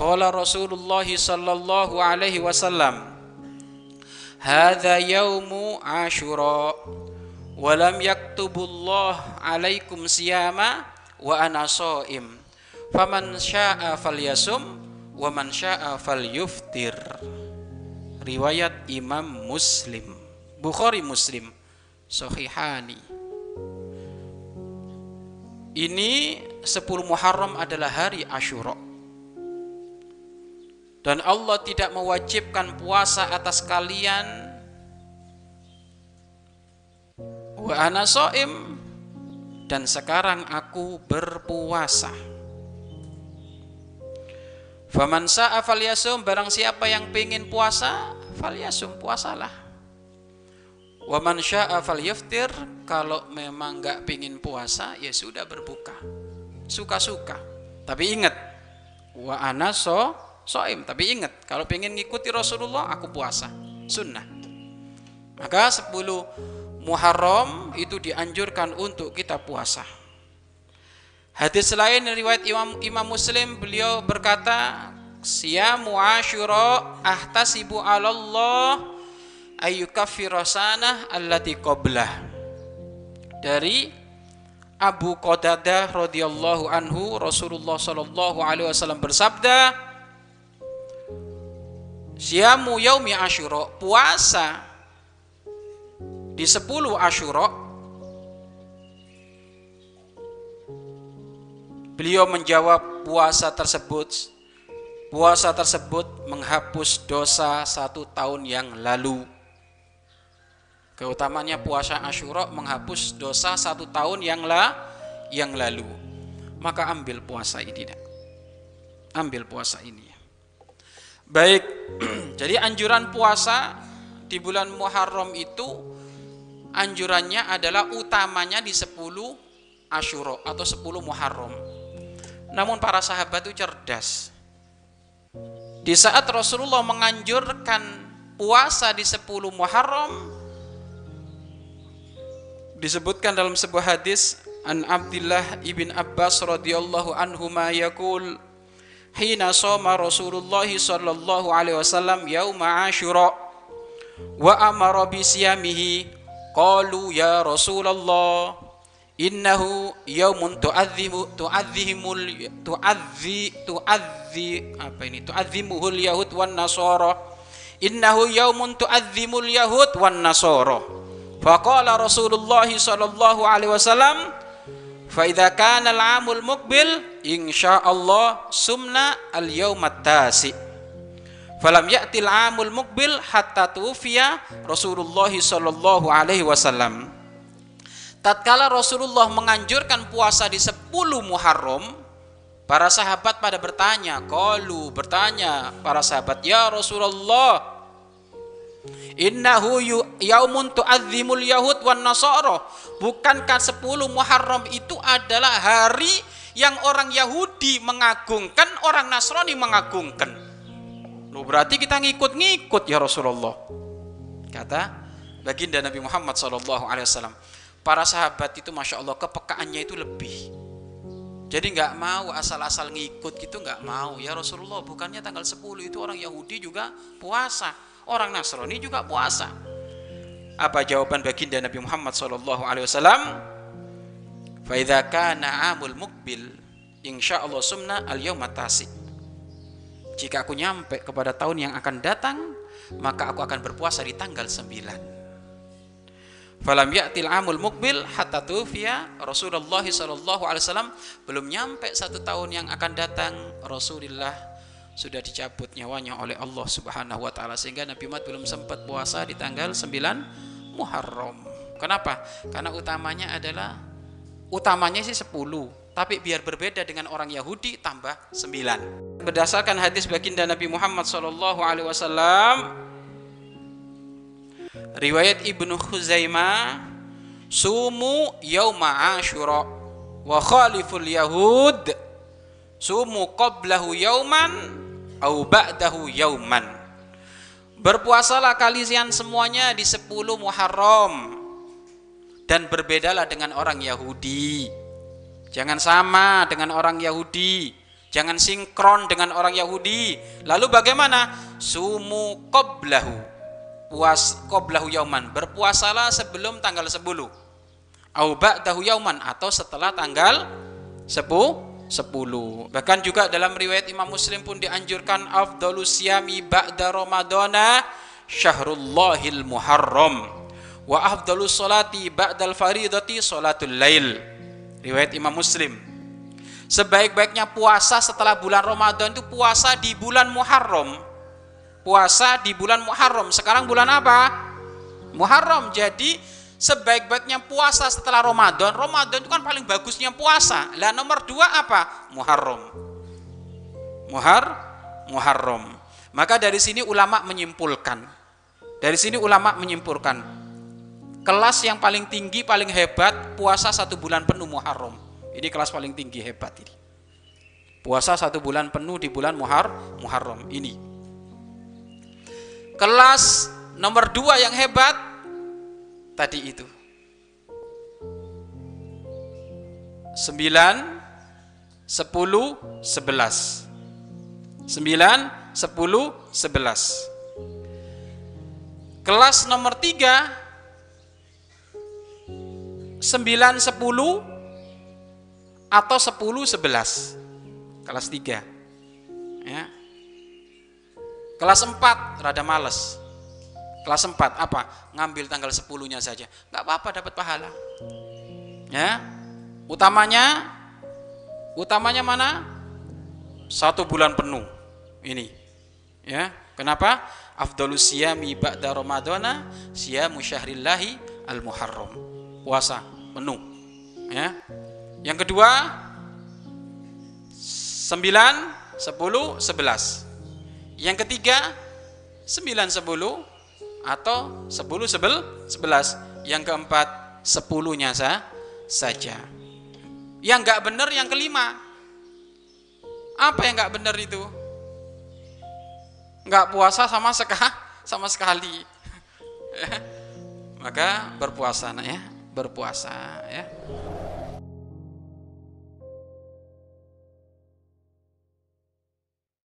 Qala Rasulullah sallallahu alaihi wasallam Hadha yaumu Ashura wa lam yaktubullah alaikum siyama wa ana shaim faman syaa'a falyasum wa man syaa'a falyuftir riwayat Imam Muslim. Bukhari Muslim. Sahihani. Ini 10 Muharram adalah hari Ashura dan Allah tidak mewajibkan puasa atas kalian. Wa ana soim dan sekarang aku berpuasa faman sa'a falyasum barang siapa yang pengen puasa falyasum puasalah. Wa man sya'a falyaftir kalau memang nggak pingin puasa ya sudah berbuka. Suka-suka. Tapi ingat wa ana so soim. Tapi ingat kalau pengen ngikuti Rasulullah aku puasa. Sunnah. Maka 10 Muharram itu dianjurkan untuk kita puasa hadis lain riwayat Imam Imam Muslim beliau berkata siyamu asyura ahtasibu Allah ayyukaffira sanah allati qablah. Dari Abu Qadadah radhiyallahu anhu Rasulullah sallallahu alaihi wasallam bersabda Siamu yaumi Asyura, puasa di 10 Asyura Beliau menjawab puasa tersebut puasa tersebut menghapus dosa satu tahun yang lalu. Keutamanya puasa Asyura menghapus dosa satu tahun yang la yang lalu. Maka ambil puasa ini. Ambil puasa ini. Baik, jadi anjuran puasa di bulan Muharram itu anjurannya adalah utamanya di 10 Asyura atau 10 Muharram. Namun para sahabat itu cerdas. Di saat Rasulullah menganjurkan puasa di 10 Muharram disebutkan dalam sebuah hadis an Abdullah ibn Abbas radhiyallahu anhu ma yaqul hina soma Rasulullah sallallahu alaihi wasallam yauma Asyura wa amara bi siyamihi qalu ya Rasulullah innahu yaumun tu'azzimu tu'azzihimul tu'azzi tu'azzi apa ini? Tu'azzimuhul yahud wan nasara. Innahu yaumun tu'azzimul yahud wan nasara. Faqala Rasulullah sallallahu alaihi wasallam fa idza kana al-amul muqbil insyaallah sumna al-yaumat tasi. Falam ya'til amul mukbil hatta tufiya Rasulullah sallallahu alaihi wasallam tatkala Rasulullah menganjurkan puasa di 10 Muharram para sahabat pada bertanya qalu bertanya para sahabat ya Rasulullah Innahu yaumun tu'adzimul yahud wan nasara. Bukankah 10 Muharram itu adalah hari yang orang Yahudi mengagungkan, orang Nasrani mengagungkan. Loh berarti kita ngikut-ngikut ya Rasulullah. Kata baginda Nabi Muhammad SAW. Para sahabat itu masya Allah kepekaannya itu lebih. Jadi nggak mau asal-asal ngikut gitu nggak mau ya Rasulullah. Bukannya tanggal 10 itu orang Yahudi juga puasa, orang Nasrani juga puasa. Apa jawaban baginda Nabi Muhammad SAW? Faidha kana amul mukbil Allah sumna al. Jika aku nyampe kepada tahun yang akan datang, maka aku akan berpuasa di tanggal 9. Falam ya'til amul mukbil hatta tufiya Rasulullah sallallahu alaihi wasallam belum nyampe satu tahun yang akan datang Rasulullah sudah dicabut nyawanya oleh Allah Subhanahu wa taala sehingga Nabi Muhammad belum sempat puasa di tanggal 9 Muharram. Kenapa? Karena utamanya adalah utamanya sih 10 tapi biar berbeda dengan orang Yahudi tambah 9 berdasarkan hadis baginda Nabi Muhammad sallallahu alaihi wasallam riwayat Ibnu Khuzaimah sumu yauma asyura wa khaliful yahud sumu qablahu yauman au ba'dahu yauman Berpuasalah kalian semuanya di 10 Muharram dan berbedalah dengan orang Yahudi. Jangan sama dengan orang Yahudi. Jangan sinkron dengan orang Yahudi. Lalu bagaimana? Sumu qoblahu. Puas qoblahu yauman. Berpuasalah sebelum tanggal 10. Au ba'dahu yauman atau setelah tanggal 10 10. Bahkan juga dalam riwayat Imam Muslim pun dianjurkan afdalus siyami ba'da ramadana syahrullahil muharram wa afdalus salati ba'dal faridati salatul lail. Riwayat Imam Muslim. Sebaik-baiknya puasa setelah bulan Ramadan itu puasa di bulan Muharram. Puasa di bulan Muharram. Sekarang bulan apa? Muharram. Jadi sebaik-baiknya puasa setelah Ramadan. Ramadan itu kan paling bagusnya puasa. Lah nomor dua apa? Muharram. Muhar, Muharram. Maka dari sini ulama menyimpulkan. Dari sini ulama menyimpulkan. Kelas yang paling tinggi, paling hebat, puasa satu bulan penuh Muharram. Ini kelas paling tinggi hebat ini. Puasa satu bulan penuh di bulan Muhar, Muharram ini. Kelas nomor dua yang hebat tadi itu. 9 10 11 9 10 11 Kelas nomor 3 9 10 atau 10 11 kelas 3 ya kelas 4 rada males Kelas 4 apa? Ngambil tanggal 10-nya saja. Enggak apa-apa dapat pahala. Ya. Utamanya utamanya mana? Satu bulan penuh. Ini. Ya. Kenapa? Afdalus siyami ba'da Ramadana siyamu syahrillahi al-muharram. Puasa penuh. Ya. Yang kedua 9 10 11. Yang ketiga 9 10 atau 10 sebel 11 yang keempat sepuluhnya sah, saja. Yang nggak benar yang kelima. Apa yang nggak benar itu? Nggak puasa sama sekali sama sekali. Maka berpuasa nak ya. Berpuasa ya